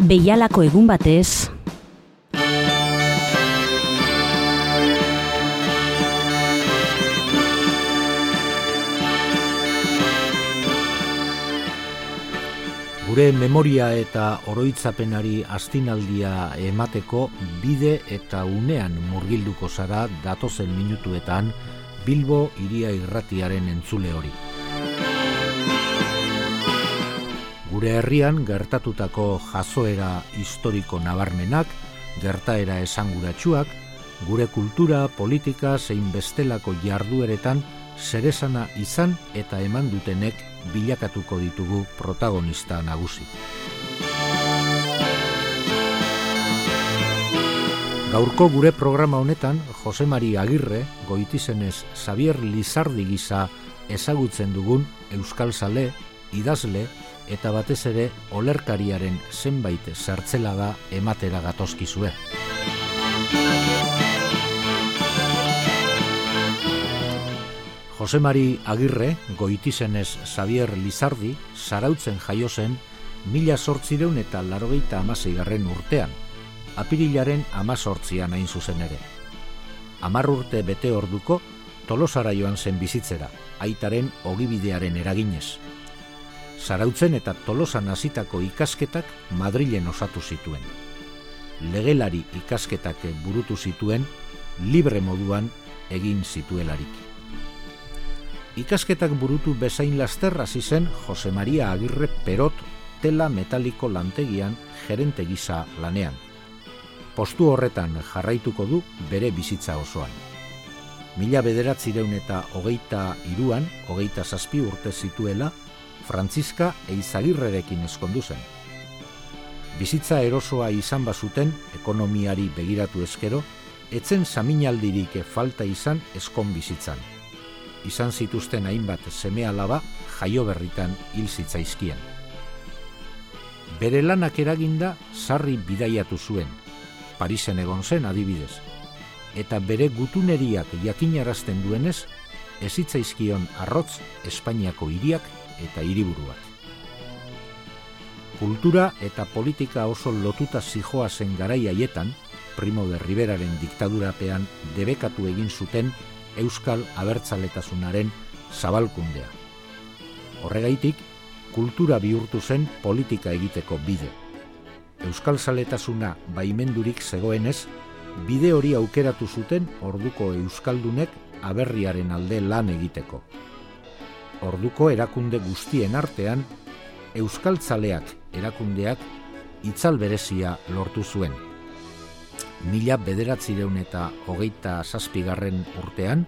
Beialako egun batez, Gure memoria eta oroitzapenari astinaldia emateko bide eta unean murgilduko zara datozen minutuetan Bilbo iria irratiaren entzule hori. Gure herrian gertatutako jazoera historiko nabarmenak, gertaera esanguratsuak, gure kultura, politika zein bestelako jardueretan zeresana izan eta eman dutenek bilakatuko ditugu protagonista nagusi. Gaurko gure programa honetan, Jose Mari Agirre, goitizenez Xavier Lizardi gisa ezagutzen dugun Euskal Sale, idazle eta batez ere olerkariaren zenbait zertzela ematera gatozkizue. Jose Mari Agirre, goitizenez Xavier Lizardi, zarautzen jaio zen, mila sortzireun eta larogeita amasei urtean, apirilaren amazortzian hain zuzen ere. Amar urte bete orduko, tolosara joan zen bizitzera, aitaren ogibidearen eraginez. Zarautzen eta tolosan hasitako ikasketak Madrilen osatu zituen. Legelari ikasketak burutu zituen, libre moduan egin zituelarik. Ikasketak burutu bezain laster hasi zen Jose Maria Agirre Perot tela metaliko lantegian gerente gisa lanean. Postu horretan jarraituko du bere bizitza osoan. Mila bederatzireun eta hogeita iruan, hogeita zazpi urte zituela, Frantziska eizagirrerekin eskondu zen. Bizitza erosoa izan bazuten ekonomiari begiratu eskero, etzen saminaldirik falta izan eskon bizitzan izan zituzten hainbat seme alaba jaio berritan hil zitzaizkien. Bere lanak eraginda sarri bidaiatu zuen, Parisen egon zen adibidez, eta bere gutuneriak jakinarazten duenez, ezitzaizkion arrotz Espainiako hiriak eta hiriburuak. Kultura eta politika oso lotuta zijoa zen garai haietan, Primo de Riberaren diktadurapean debekatu egin zuten euskal abertzaletasunaren zabalkundea. Horregaitik, kultura bihurtu zen politika egiteko bide. Euskal zaletasuna baimendurik zegoenez, bide hori aukeratu zuten orduko euskaldunek aberriaren alde lan egiteko. Orduko erakunde guztien artean, euskaltzaleak erakundeak itzal berezia lortu zuen mila bederatzireun eta hogeita zazpigarren urtean,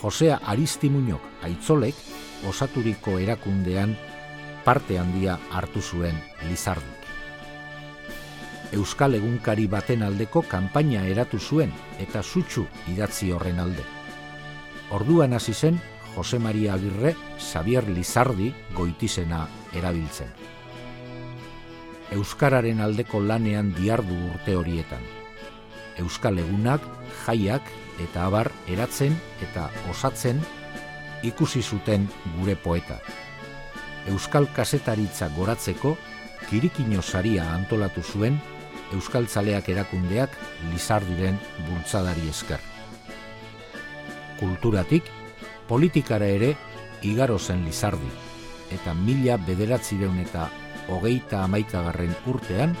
Josea Aristimuñok aitzolek osaturiko erakundean parte handia hartu zuen Lizardik. Euskal egunkari baten aldeko kanpaina eratu zuen eta sutsu idatzi horren alde. Orduan hasi zen Jose Maria Agirre Xavier Lizardi goitizena erabiltzen. Euskararen aldeko lanean diardu urte horietan euskal egunak, jaiak eta abar eratzen eta osatzen ikusi zuten gure poeta. Euskal kasetaritza goratzeko kirikino saria antolatu zuen Euskal Tzaleak erakundeak lizardiren bultzadari esker. Kulturatik, politikara ere igaro zen lizardi, eta mila bederatzireun eta hogeita amaikagarren urtean,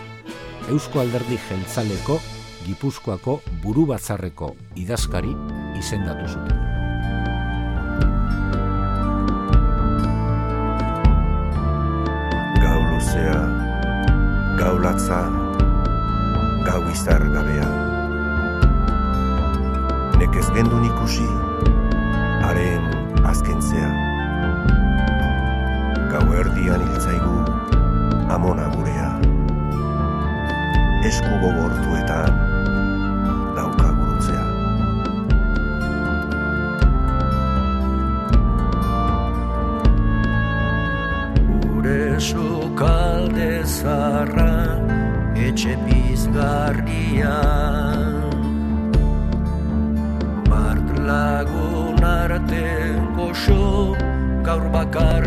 Eusko Alderdi Jeltzaleko Gipuzkoako buru batzarreko idazkari izendatu zuten. Gau luzea, gau latza, gau izar gabea. Nekez gendun ikusi, haren azkentzea. Gau erdian hiltzaigu, amona gurea. Esku gogortuetan, zarra etxe pizgarria arte goxo gaur bakar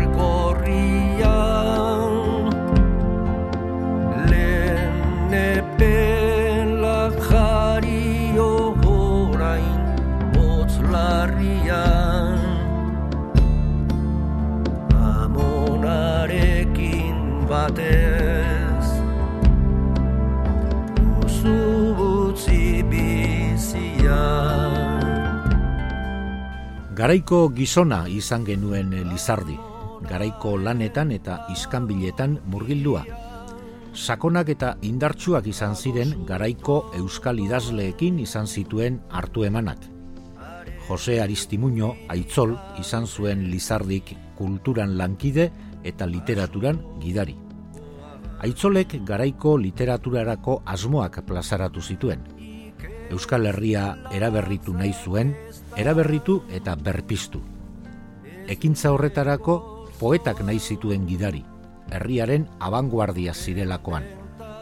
Garaiko gizona izan genuen Lizardi, garaiko lanetan eta iskanbiletan murgildua. Sakonak eta indartsuak izan ziren garaiko euskal idazleekin izan zituen hartu emanak. Jose Aristimuño Aitzol izan zuen Lizardik kulturan lankide eta literaturan gidari. Aitzolek garaiko literaturarako asmoak plazaratu zituen. Euskal Herria eraberritu nahi zuen, eraberritu eta berpiztu. Ekintza horretarako poetak nahi zituen gidari, herriaren abanguardia zirelakoan.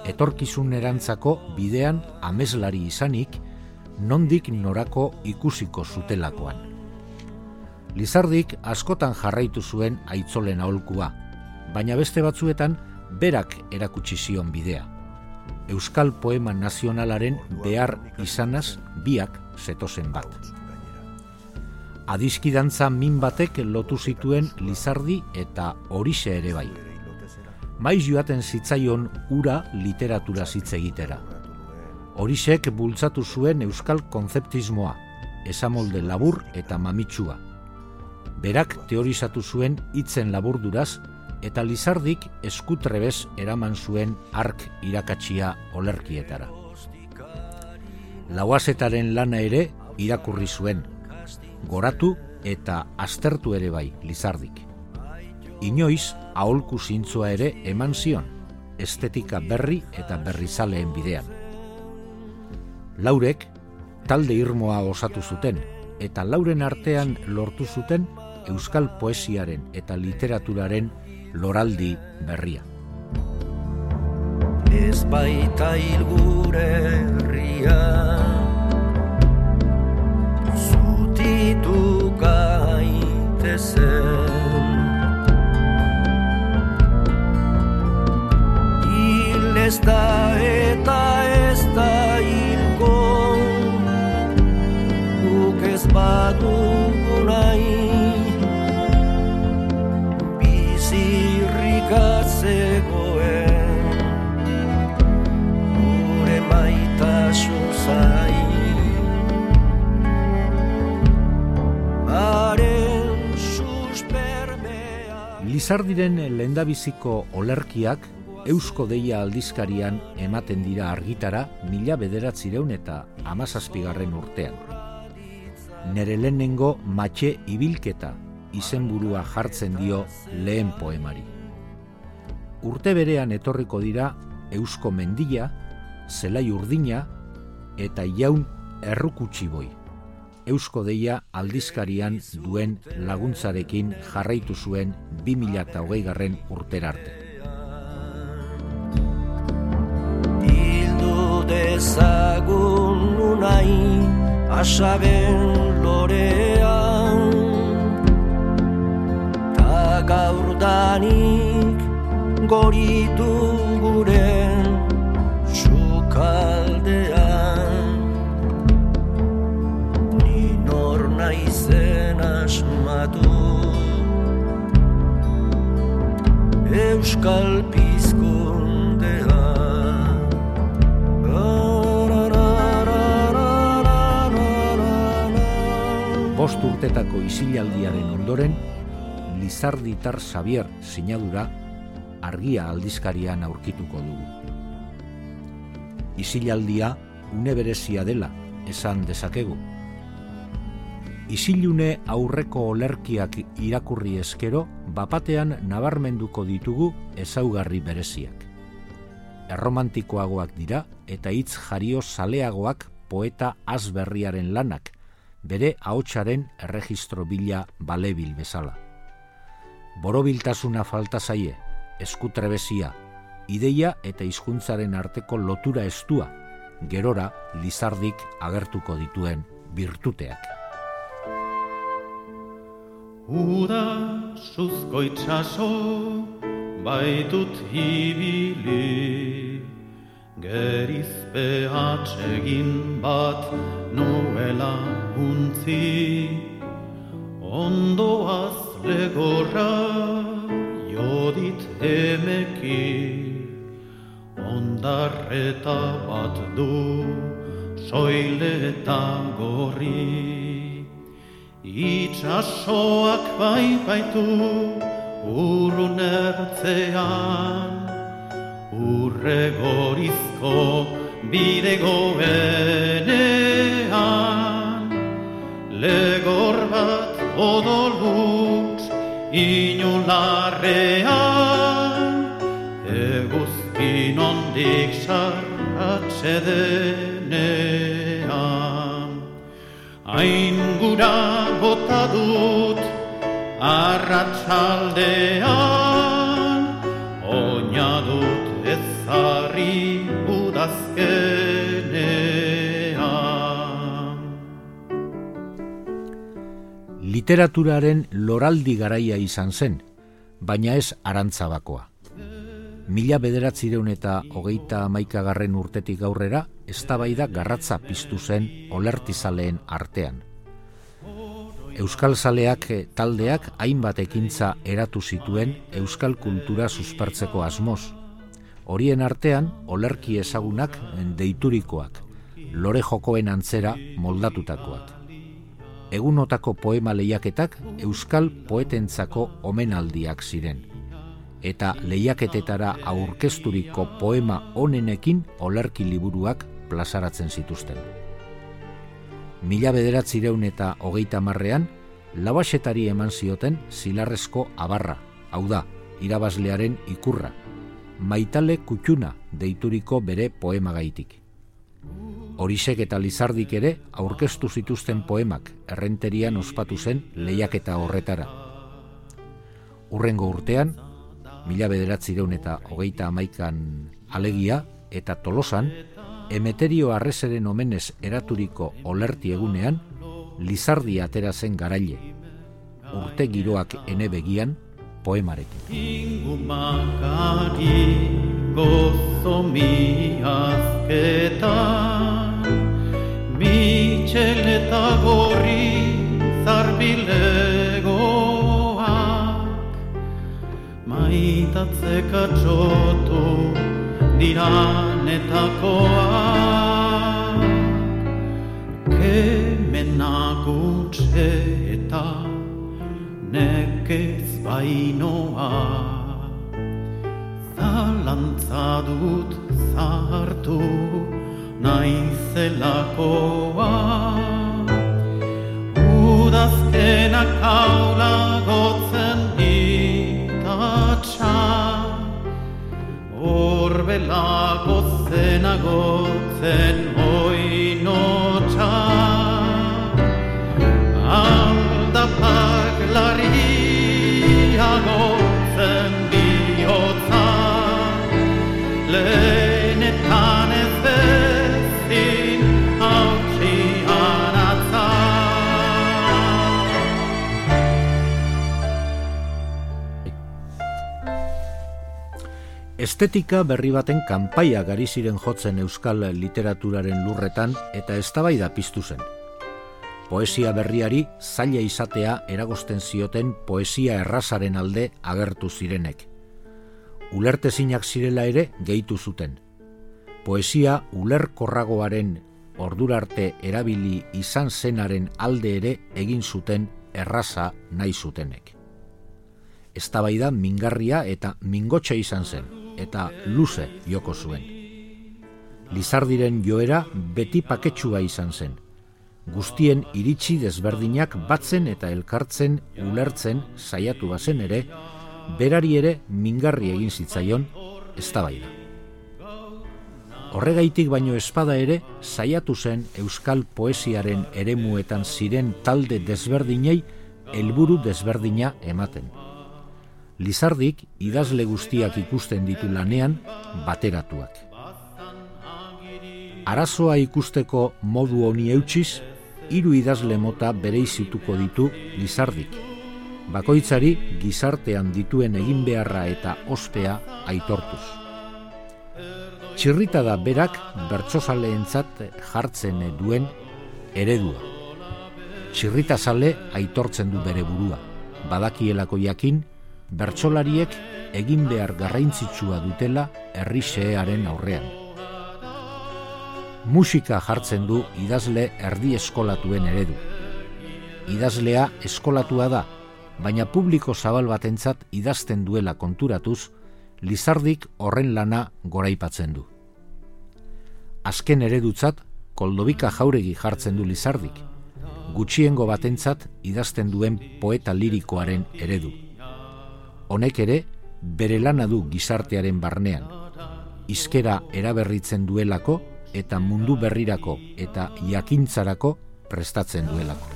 Etorkizun erantzako bidean ameslari izanik, nondik norako ikusiko zutelakoan. Lizardik askotan jarraitu zuen aitzolen aholkua, baina beste batzuetan berak erakutsi zion bidea. Euskal Poema Nazionalaren behar izanaz biak zetozen bat. Adiskidantza min batek lotu zituen Lizardi eta Horixe ere bai. Maiz joaten zitzaion ura literatura zitze egitera. Horixek bultzatu zuen euskal konzeptismoa, esamolde labur eta mamitsua. Berak teorizatu zuen hitzen laburduraz eta Lizardik eskutrebez eraman zuen ark irakatsia olerkietara. Lauazetaren lana ere irakurri zuen, goratu eta aztertu ere bai Lizardik. Inoiz aholku zintzoa ere eman zion, estetika berri eta berrizaleen bidean. Laurek talde irmoa osatu zuten eta lauren artean lortu zuten euskal poesiaren eta literaturaren loraldi berria. Ez baita ilgure herria gaitezen Lizardiren lehendabiziko olerkiak Eusko Deia aldizkarian ematen dira argitara mila bederatzireun eta amazazpigarren urtean. Nere lehenengo matxe ibilketa izenburua jartzen dio lehen poemari. Urte berean etorriko dira Eusko Mendia, Zelai Urdina eta Jaun Errukutxiboi. Eusko Deia aldizkarian duen laguntzarekin jarraitu zuen 2008 garren urterarte. Hildu dezagun unai asaben lorean Ta gaurdanik goritu gure Euskal pizkundea Bost urtetako isilaldiaren ondoren, Lizarditar Xavier sinadura argia aldizkarian aurkituko dugu. Isilaldia une berezia dela, esan dezakegu. Isilune aurreko olerkiak irakurri eskero, bapatean nabarmenduko ditugu ezaugarri bereziak. Erromantikoagoak dira eta hitz jario zaleagoak poeta azberriaren lanak, bere ahotsaren erregistro bila balebil bezala. Borobiltasuna falta zaie, eskutrebezia, ideia eta hizkuntzaren arteko lotura estua, gerora lizardik agertuko dituen birtuteak. Uda suzko itxaso baitut ibili Gerizpe atsegin bat nuela untzi Ondoaz legorra jodit emeki ondarreta bat du soile eta gorri itxasoak bai baitu urrun ertzean. Urre gorizko bide goenean. Legor bat odolutz inularrean. Eguzkin ondik sarratxe denean. Hain gura bota dut arratsaldean oina dut ezarri Literaturaren loraldi garaia izan zen, baina ez arantzabakoa. Mila bederatzireun eta hogeita amaikagarren urtetik aurrera, eztabaida garratza piztu zen olertizaleen artean. Euskal Zaleak taldeak hainbat ekintza eratu zituen euskal kultura suspertzeko asmoz, horien artean olerki ezagunak deiturikoak, lore jokoen antzera moldatutakoak. Egunotako poema lehiaketak euskal poetentzako omenaldiak ziren, eta lehiaketetara aurkezturiko poema onenekin olerki liburuak plazaratzen zituzten. Mila bederatzireun eta hogeita marrean, labasetari eman zioten zilarrezko abarra, hau da, irabazlearen ikurra, maitale kutxuna deituriko bere poema gaitik. Horisek eta Lizardik ere aurkeztu zituzten poemak errenterian ospatu zen lehiaketa horretara. Urrengo urtean, mila bederatzireun eta hogeita amaikan alegia eta tolosan, emeterio arrezeren omenez eraturiko olerti egunean, Lizardi atera zen garaile. Urte giroak ene begian, poemarekin. Ingumakari gozo mi azketan Mitxel eta gorri zarbilegoak Maitatzek atxotu diranetakoak Kemenak utxe eta nekez bainoa. Zalantza dut zartu naizelakoa. Udazkenak haula gotzen ditatxa Horbelako zena gotzen oinotxa Estetika berri baten kanpaia gari ziren jotzen euskal literaturaren lurretan eta eztabaida piztu zen poesia berriari zaila izatea eragosten zioten poesia errazaren alde agertu zirenek. Ulertezinak zirela ere gehitu zuten. Poesia ulerkorragoaren ordurarte erabili izan zenaren alde ere egin zuten erraza nahi zutenek. Eztabaida mingarria eta mingotxe izan zen, eta luze joko zuen. Lizardiren joera beti paketsua izan zen, guztien iritsi desberdinak batzen eta elkartzen ulertzen saiatu bazen ere, berari ere mingarri egin zitzaion eztabaida. Horregaitik baino espada ere saiatu zen euskal poesiaren eremuetan ziren talde desberdinei helburu desberdina ematen. Lizardik idazle guztiak ikusten ditu lanean bateratuak. Arazoa ikusteko modu honi eutxiz, hiru idazle mota bereizituko ditu gizardik. Bakoitzari gizartean dituen egin beharra eta ospea aitortuz. Txirrita da berak bertsozaleentzat jartzen duen eredua. Txirrita zale aitortzen du bere burua. Badakielako jakin, bertsolariek egin behar garraintzitsua dutela herri xehearen aurrean. Musika jartzen du idazle erdi eskolatuen eredu. Idazlea eskolatua da, baina publiko zabal batentzat idazten duela konturatuz, Lizardik horren lana goraipatzen du. Azken eredutzat, koldobika jauregi jartzen du Lizardik, gutxiengo batentzat idazten duen poeta lirikoaren eredu. Honek ere, bere lana du gizartearen barnean, izkera eraberritzen duelako eta mundu berrirako eta jakintzarako prestatzen duelako.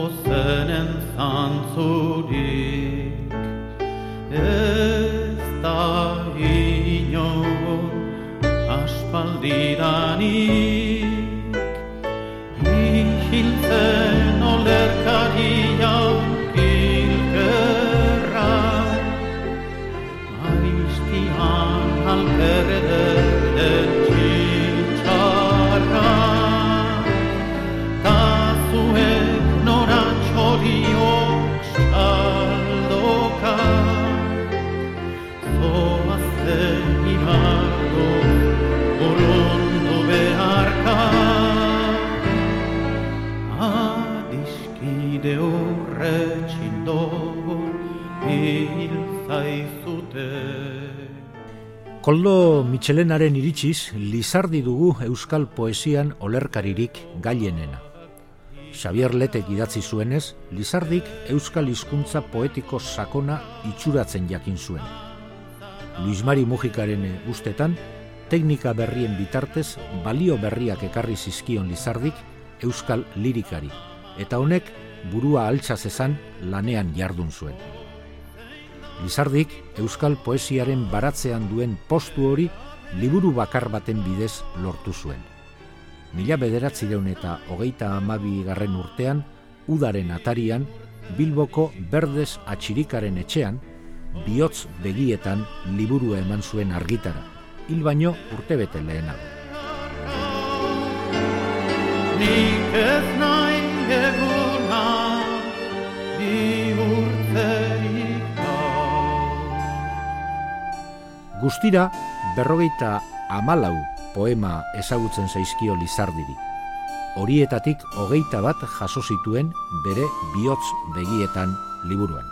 Ozenen zantzurik Ez da inon aspaldidanik Ihiltzen olerkaria Aiztian alperder txitsarra Ta zuek nora txoriok saldoka Zoazten imardo bolondo beharka Adiskide horre txindor hil zaizute Koldo Michelenaren iritsiz, Lizardi dugu euskal poesian olerkaririk gailenena. Xavier Letek idatzi zuenez, Lizardik euskal hizkuntza poetiko sakona itxuratzen jakin zuen. Luis Mari Mujikaren ustetan, teknika berrien bitartez balio berriak ekarri zizkion Lizardik euskal lirikari, eta honek burua altsa zezan lanean jardun zuen. Lizardik euskal poesiaren baratzean duen postu hori liburu bakar baten bidez lortu zuen. Mila bederatzireun eta hogeita amabi garren urtean, udaren atarian, Bilboko berdez atxirikaren etxean, bihotz begietan liburua eman zuen argitara, hil baino urtebete lehenago. Nik ez nahi Guztira, berrogeita amalau poema ezagutzen zaizkio Lizardiri. Horietatik hogeita bat jaso zituen bere bihotz begietan liburuan.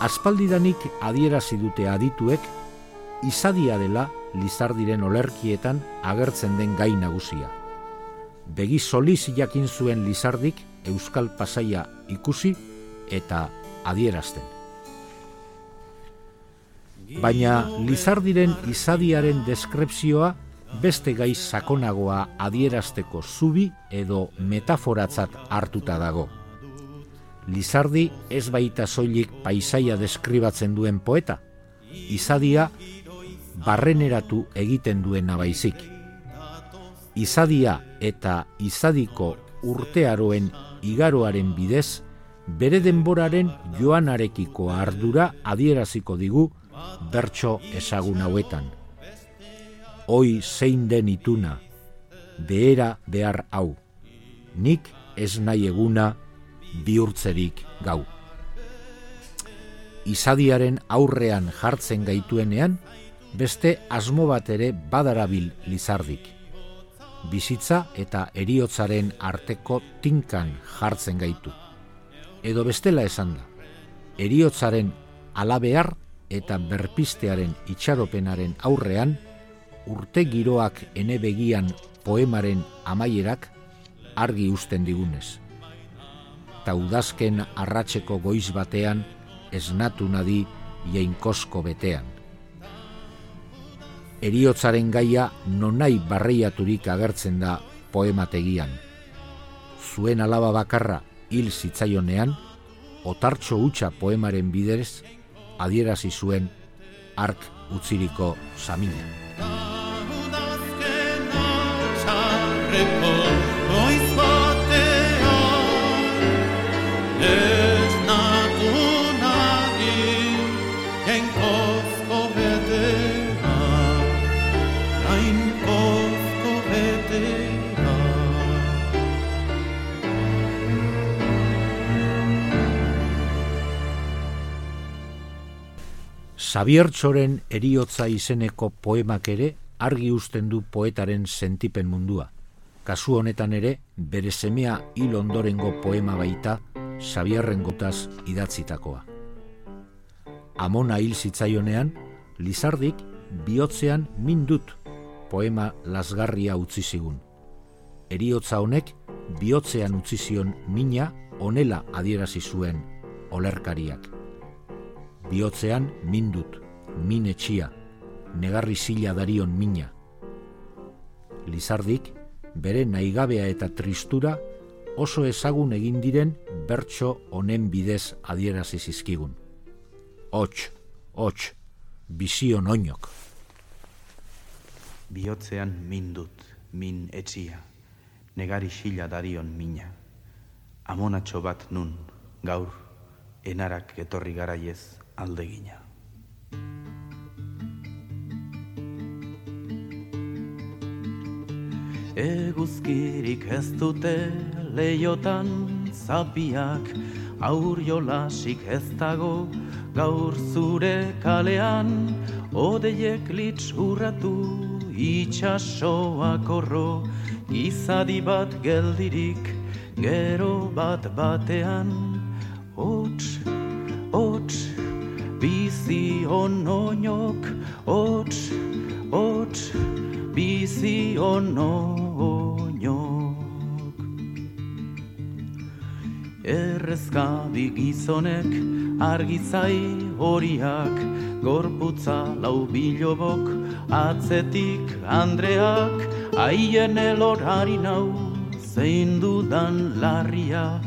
Aspaldidanik adierazi dute adituek, izadia dela Lizardiren olerkietan agertzen den gai nagusia. Begi soliz jakin zuen Lizardik euskal pasaia ikusi eta adierazten. Baina Lizardiren izadiaren deskripzioa beste gai sakonagoa adierazteko zubi edo metaforatzat hartuta dago. Lizardi ez baita soilik paisaia deskribatzen duen poeta, izadia barreneratu egiten duena baizik. Izadia eta izadiko urtearoen igaroaren bidez, bere denboraren joanarekiko ardura adieraziko digu bertso ezagun hauetan. Hoi zein den ituna, behera behar hau, nik ez nahi eguna bihurtzerik gau. Izadiaren aurrean jartzen gaituenean, beste asmo bat ere badarabil lizardik. Bizitza eta eriotzaren arteko tinkan jartzen gaitu. Edo bestela esan da, eriotzaren alabear eta berpistearen itxaropenaren aurrean, urte giroak ene begian poemaren amaierak argi usten digunez. Ta udazken arratseko goiz batean esnatu nadi jainkosko betean. Eriotzaren gaia nonai barreiaturik agertzen da poemategian. Zuen alaba bakarra hil zitzaionean, otartxo hutsa poemaren bidez adierazi zuen ark utziriko samina. Sabiertxoren eriotza izeneko poemak ere argi uzten du poetaren sentipen mundua. Kasu honetan ere, bere semea hil ondorengo poema baita, Xabierren gotaz idatzitakoa. Amona hil zitzaionean, Lizardik bihotzean mindut poema lasgarria utzi zigun. Eriotza honek bihotzean utzi zion mina onela adierazi zuen olerkariak. Bihotzean mindut, min etxia, negarri zila darion mina. Lizardik, bere naigabea eta tristura oso ezagun egin diren bertso honen bidez adierazi zizkigun. Hots, hots, bizion oinok. Biotzean mindut, min etxia, negari xila darion mina. Amonatxo bat nun, gaur, enarak etorri garaiez aldegina. Eguzkirik ez dute leiotan zapiak, aur jolasik ez dago gaur zure kalean, odeiek litz urratu itxasoak orro, izadi bat geldirik gero bat batean, hots, hots, bizi onoinok, hots, hots, bizi onoinok. Errezkabi gizonek argizai horiak, gorputza lau bilobok, atzetik Andreak, haien elorari nau, zein dudan larria,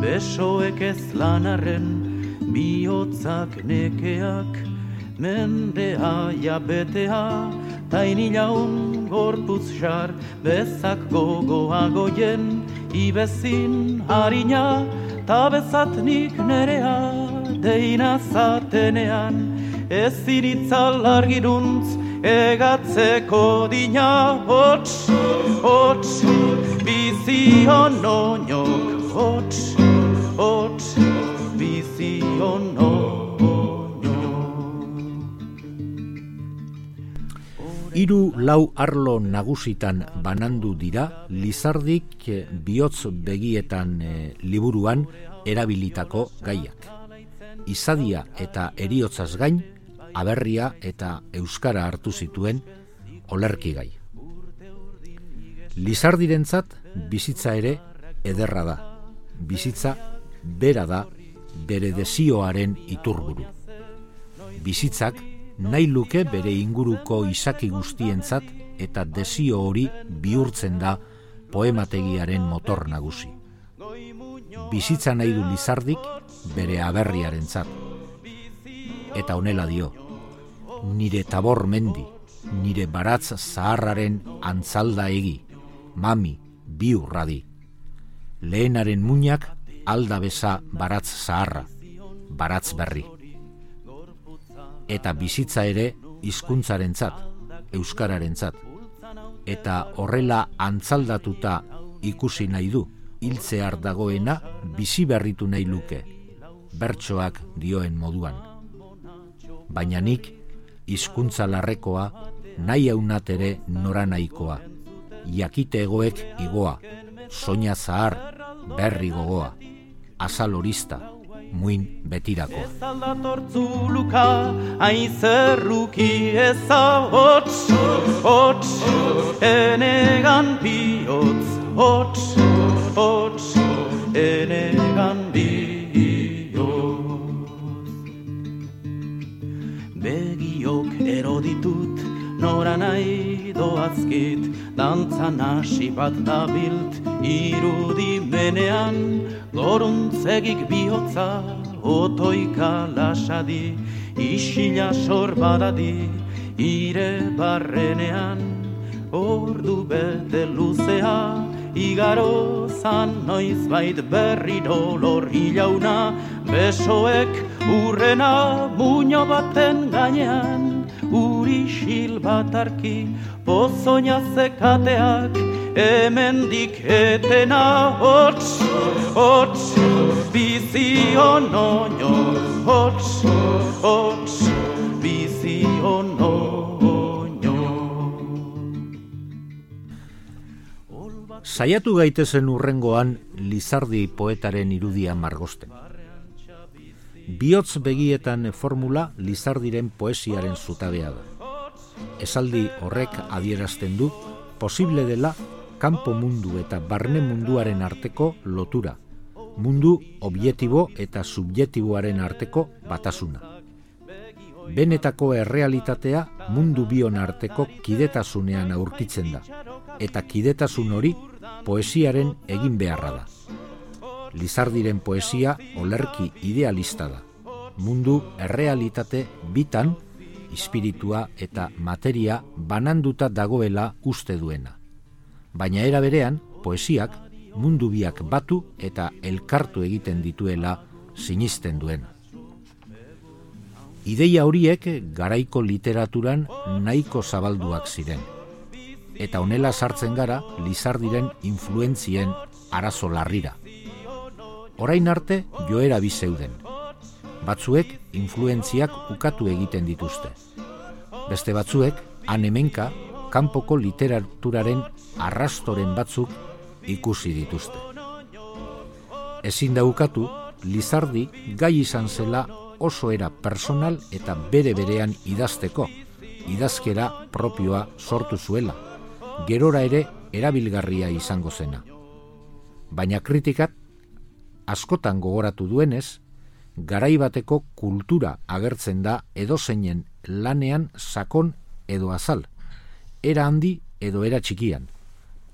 besoek ez lanarren, bihotzak nekeak, mendea jabetea, taini laun gorputz jar, bezak gogoa goien, ibezin harina, ta bezatnik nerea, deina zatenean, ez iritzal argiruntz, egatzeko dina, hots, hots, bizi onoinok, hots, hots, bizi Hiru lau arlo nagusitan banandu dira Lizardik eh, bihotz begietan eh, liburuan erabilitako gaiak. Izadia eta eriotzaz gain, aberria eta euskara hartu zituen olerki gai. Lizardirentzat bizitza ere ederra da. Bizitza bera da bere desioaren iturburu. Bizitzak nahi luke bere inguruko izaki guztientzat eta desio hori bihurtzen da poemategiaren motor nagusi. Bizitza nahi du lizardik bere aberriarentzat. Eta honela dio, nire tabor mendi, nire baratz zaharraren antzalda egi, mami, bi urradi. Lehenaren muinak alda beza baratz zaharra, baratz berri eta bizitza ere hizkuntzarentzat, euskararentzat. Eta horrela antzaldatuta ikusi nahi du, hiltzear dagoena bizi berritu nahi luke, bertsoak dioen moduan. Baina nik hizkuntza larrekoa nahi haunat ere nora nahikoa, jakite egoek igoa, soina zahar, berri gogoa, azal horista, muin betirako. Ez aldatortzu luka, aizerruki eza hots, hots, enegan bihotz, hots, hots, enegan bihotz. Begiok eroditut, nora nahi doazkit, dantzan hasi bat dabilt, irudi menean, goruntzegik bihotza, otoika lasadi, isila sorbadadi, ire barrenean, ordu bete luzea, igaro zan noiz bait berri dolor hilauna, besoek urrena muño baten gainean, isil batarki, pozoina zekateak, hemendik etena hots, hots, bizi onoño, hots, hots, bizi onoño. Saiatu gaitezen urrengoan Lizardi poetaren irudia margosten. Biotz begietan formula Lizardiren poesiaren zutabea da. Esaldi horrek adierazten du posible dela kanpo mundu eta barne munduaren arteko lotura, mundu objektibo eta subjektiboaren arteko batasuna. Benetako errealitatea mundu bion arteko kidetasunean aurkitzen da, eta kidetasun hori poesiaren egin beharra da. Lizardiren poesia olerki idealista da. Mundu errealitate bitan, espiritua eta materia bananduta dagoela uste duena. Baina era berean, poesiak mundu biak batu eta elkartu egiten dituela sinisten duena. Ideia horiek garaiko literaturan nahiko zabalduak ziren eta honela sartzen gara Lizardiren influentzien arazo larrira. Orain arte joera bi zeuden. Batzuek influentziak ukatu egiten dituzte. Beste batzuek han hemenka kanpoko literaturaren arrastoren batzuk ikusi dituzte. Ezin da ukatu Lizardi gai izan zela oso era personal eta bere berean idazteko, idazkera propioa sortu zuela gerora ere erabilgarria izango zena. Baina kritikat askotan gogoratu duenez, garai bateko kultura agertzen da edozeinen lanean sakon edo azal, era handi edo era txikian.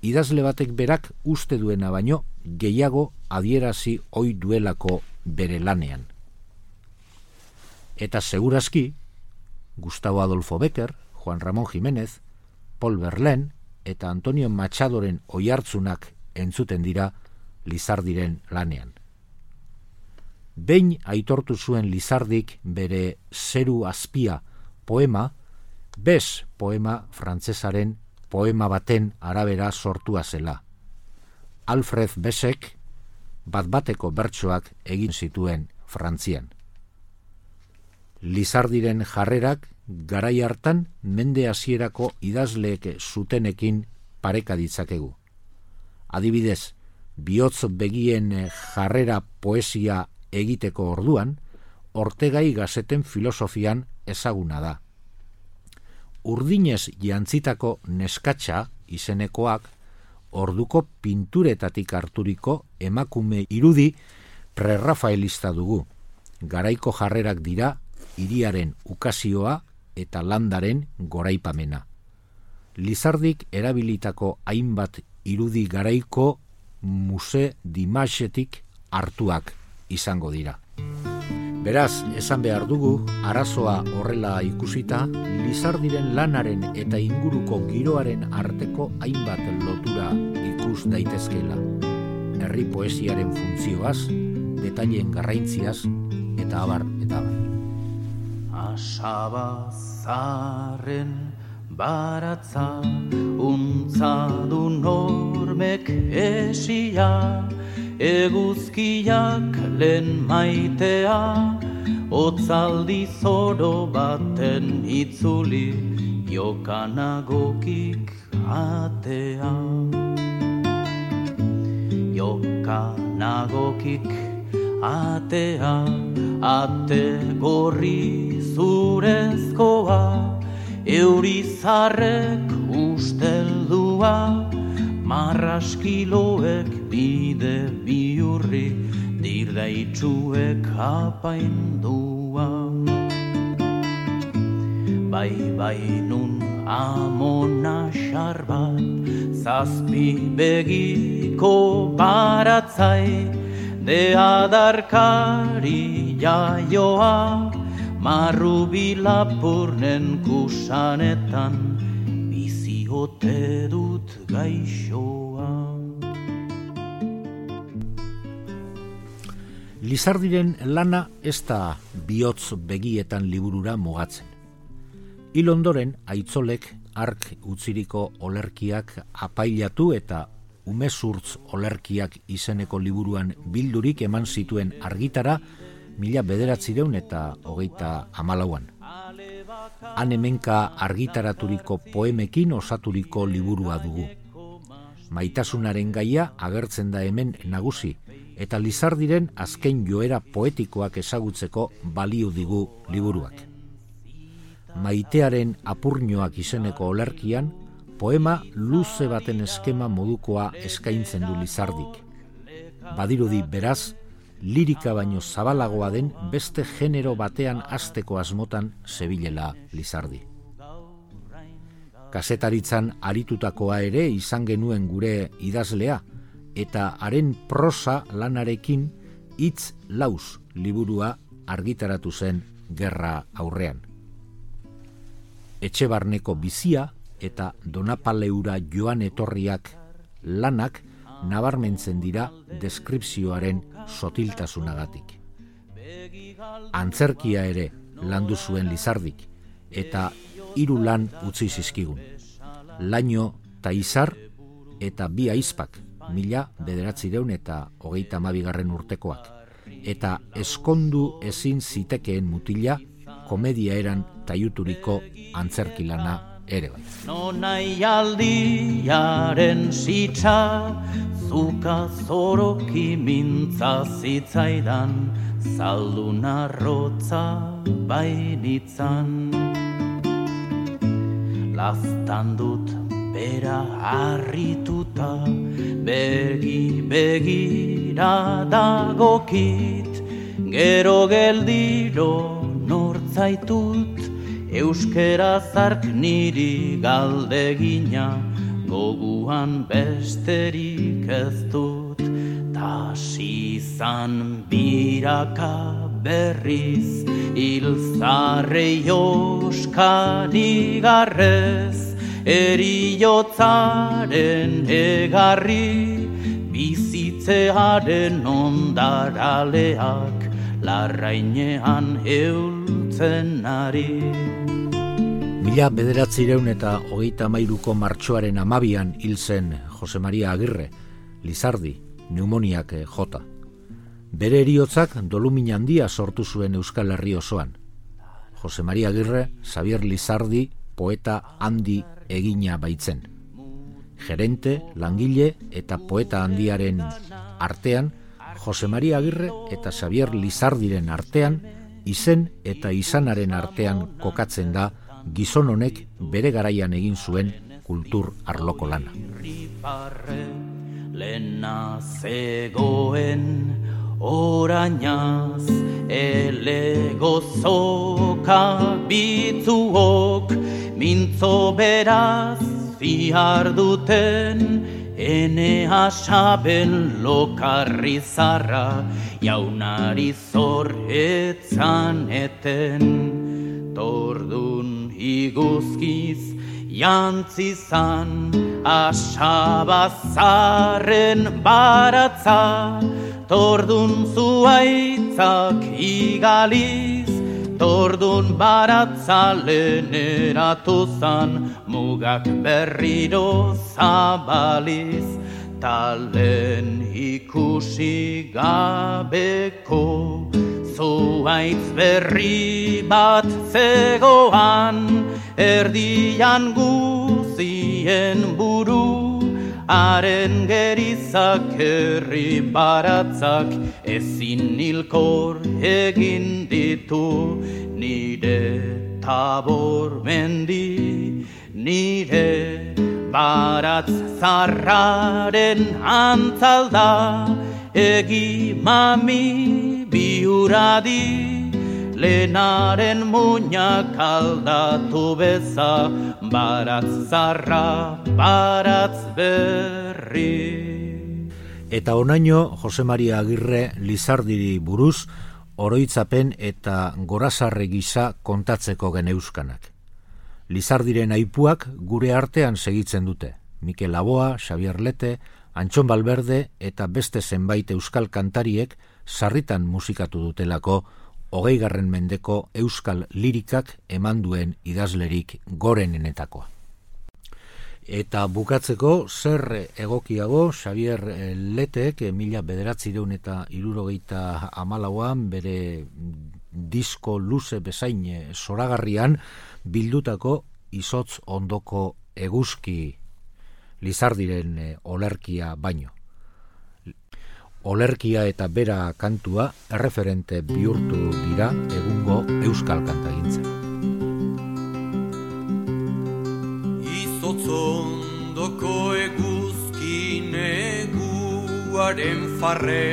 Idazle batek berak uste duena baino gehiago adierazi oi duelako bere lanean. Eta segurazki, Gustavo Adolfo Becker, Juan Ramón Jiménez, Paul Verlaine, eta Antonio Machadoren oihartzunak entzuten dira Lizardiren lanean. Behin aitortu zuen Lizardik bere zeru azpia poema, bez poema frantzesaren poema baten arabera sortua zela. Alfred Besek bat bateko bertsoak egin zituen Frantzian. Lizardiren jarrerak garai hartan mende hasierako idazleek zutenekin pareka ditzakegu. Adibidez, bihotz begien jarrera poesia egiteko orduan, ortegai gazeten filosofian ezaguna da. Urdinez jantzitako neskatxa izenekoak orduko pinturetatik harturiko emakume irudi prerrafaelista dugu. Garaiko jarrerak dira iriaren ukazioa eta landaren goraipamena. Lizardik erabilitako hainbat irudi garaiko muse dimasetik hartuak izango dira. Beraz, esan behar dugu, arazoa horrela ikusita, Lizardiren lanaren eta inguruko giroaren arteko hainbat lotura ikus daitezkela. Herri poesiaren funtzioaz, detailen garraintziaz, eta abar, eta abar. Asabazaren baratza untza du normek esia eguzkiak lehen maitea otzaldi zoro baten itzuli jokanagokik atea. Jokanagokik atea ate gorri zurezkoa eurizarrek usteldua marraskiloek bide biurri dirdaitzuek apaindua. Bai bai nun amona xarbat zazpi begiko baratzai de adarkari jaioa marru bilapurnen kusanetan ote dut gaixoa. Lizardiren lana ez da bihotz begietan liburura mugatzen. Hil ondoren, aitzolek ark utziriko olerkiak apailatu eta umezurtz olerkiak izeneko liburuan bildurik eman zituen argitara mila bederatzireun eta hogeita amalauan. Han hemenka argitaraturiko poemekin osaturiko liburua dugu. Maitasunaren gaia agertzen da hemen nagusi, eta Lizardiren azken joera poetikoak ezagutzeko balio digu liburuak. Maitearen apurnioak izeneko olerkian, poema luze baten eskema modukoa eskaintzen du Lizardik. Badirudi beraz, lirika baino zabalagoa den beste genero batean asteko asmotan zebilela Lizardi. Kasetaritzan aritutakoa ere izan genuen gure idazlea, eta haren prosa lanarekin hitz laus liburua argitaratu zen gerra aurrean. Etxe barneko bizia eta donapaleura joan etorriak lanak nabarmentzen dira deskripzioaren sotiltasunagatik. Antzerkia ere landu zuen lizardik, eta hiru lan utzi zizkigun. Laino ta izar eta bi aizpak, mila bederatzireun eta hogeita mabigarren urtekoak. Eta eskondu ezin zitekeen mutila, komedia eran taiuturiko antzerkilana ere bai. No nahi aldiaren sitza, zuka zoroki mintza zitzaidan, zaldu narrotza bainitzan. Lastan dut bera harrituta, begi begira dagokit, gero geldiro nortzaitut, euskera zark niri galdegina, goguan besterik ez dut, ta sizan biraka berriz, ilzarre joskari garrez, eriotzaren egarri, bizitzearen ondaraleak, larrainean eultzen ari. Mila bederatzireun eta hogeita mairuko martxoaren amabian hil zen Jose Maria Agirre, Lizardi, pneumoniak eh, jota. Bere eriotzak dolumin handia sortu zuen Euskal Herri osoan. Jose Maria Agirre, Xavier Lizardi, poeta handi egina baitzen. Gerente, langile eta poeta handiaren artean, Jose Maria Agirre eta Xavier Lizardiren artean, izen eta izanaren artean kokatzen da gizon honek bere garaian egin zuen kultur arloko lana. Lena zegoen orainaz ele gozoka bitzuok mintzo beraz zihar duten ene asaben lokarri zarra jaunari zor etzan eten. Tordun iguzkiz jantzizan asabazaren baratza. Tordun zuaitzak igaliz tordun baratza leneratu zan mugak berriro zabaliz talen ikusi gabeko. Zuaitz berri bat zegoan erdian guzien buru haren gerizak herri baratzak ezin nilkor egin ditu. Nire tabor mendi nire baratz zarraren antzalda egi mami biuradi lenaren muñak aldatu beza baratz zarra baratz berri Eta onaino Jose Maria Agirre Lizardiri buruz oroitzapen eta gorazarre gisa kontatzeko geneuskanak. Lizardiren aipuak gure artean segitzen dute. Mikel Laboa, Xavier Lete, Antxon Balberde eta beste zenbait euskal kantariek sarritan musikatu dutelako hogeigarren mendeko euskal lirikak eman duen idazlerik gorenenetakoa. Eta bukatzeko, zer egokiago, Xavier Letek, mila bederatzi eta irurogeita amalauan, bere disko luze bezain zoragarrian, bildutako izotz ondoko eguzki Lizardiren olerkia baino. Olerkia eta bera kantua erreferente bihurtu dira egungo euskal kantagintzen. Izotzondoko eguzkin eguaren farre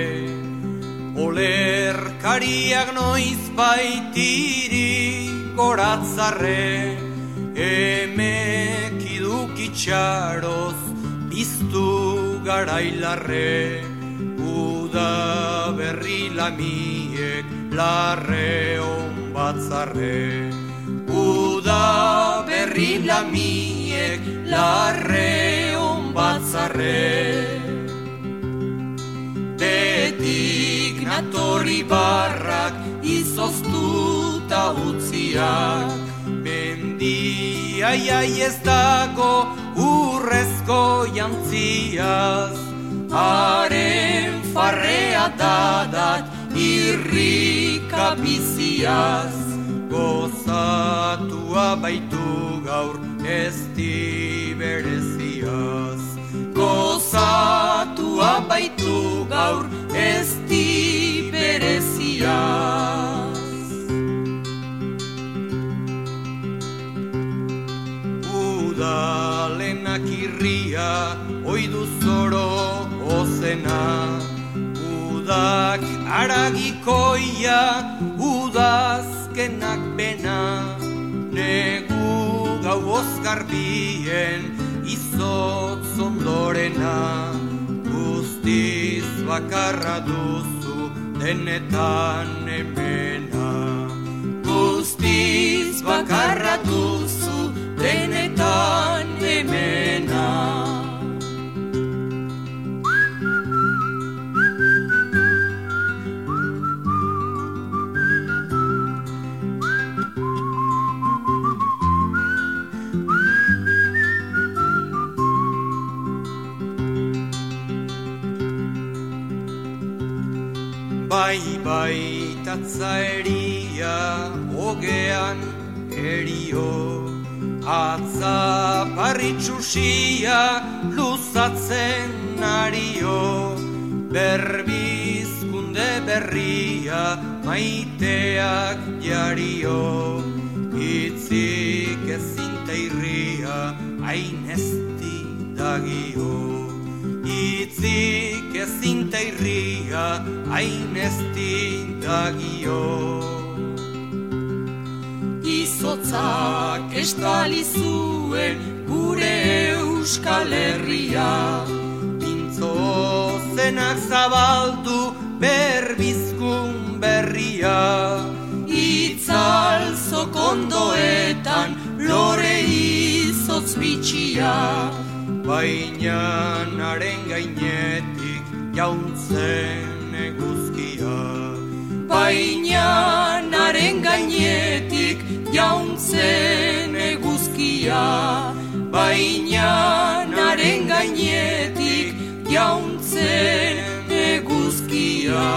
Olerkariak noiz baitiri goratzarre Emek idukitxaroz biztu garailarre Uda berri lamiek larre on batzarre. Uda berri lamiek larre on batzarre. Betik natorri barrak izoztuta utziak. Mendia iai ez dago urrezko jantziaz Haren farrea dadat irrika biziaz Gozatua baitu gaur ez bereziaz ozena Udak aragikoia udazkenak bena Negu gau ozgarbien izotz ondorena Guztiz bakarra duzu denetan emena Guztiz bakarra duzu bai, tatza eria, ogean erio Atza parritxusia luzatzen ario Berbizkunde berria maiteak jario Itzik ezinta irria hain esti dagio Itzik ezinta irria hain esti dagio Izotzak estali zuen gure euskal herria. Pintzo zenak zabaldu berbizkun berria. Itzal zokondoetan lore izotz bitxia. Baina naren gainetik jauntzen eguzkia Baina naren gainetik jauntzen eguzkia Baina naren gainetik jauntzen eguzkia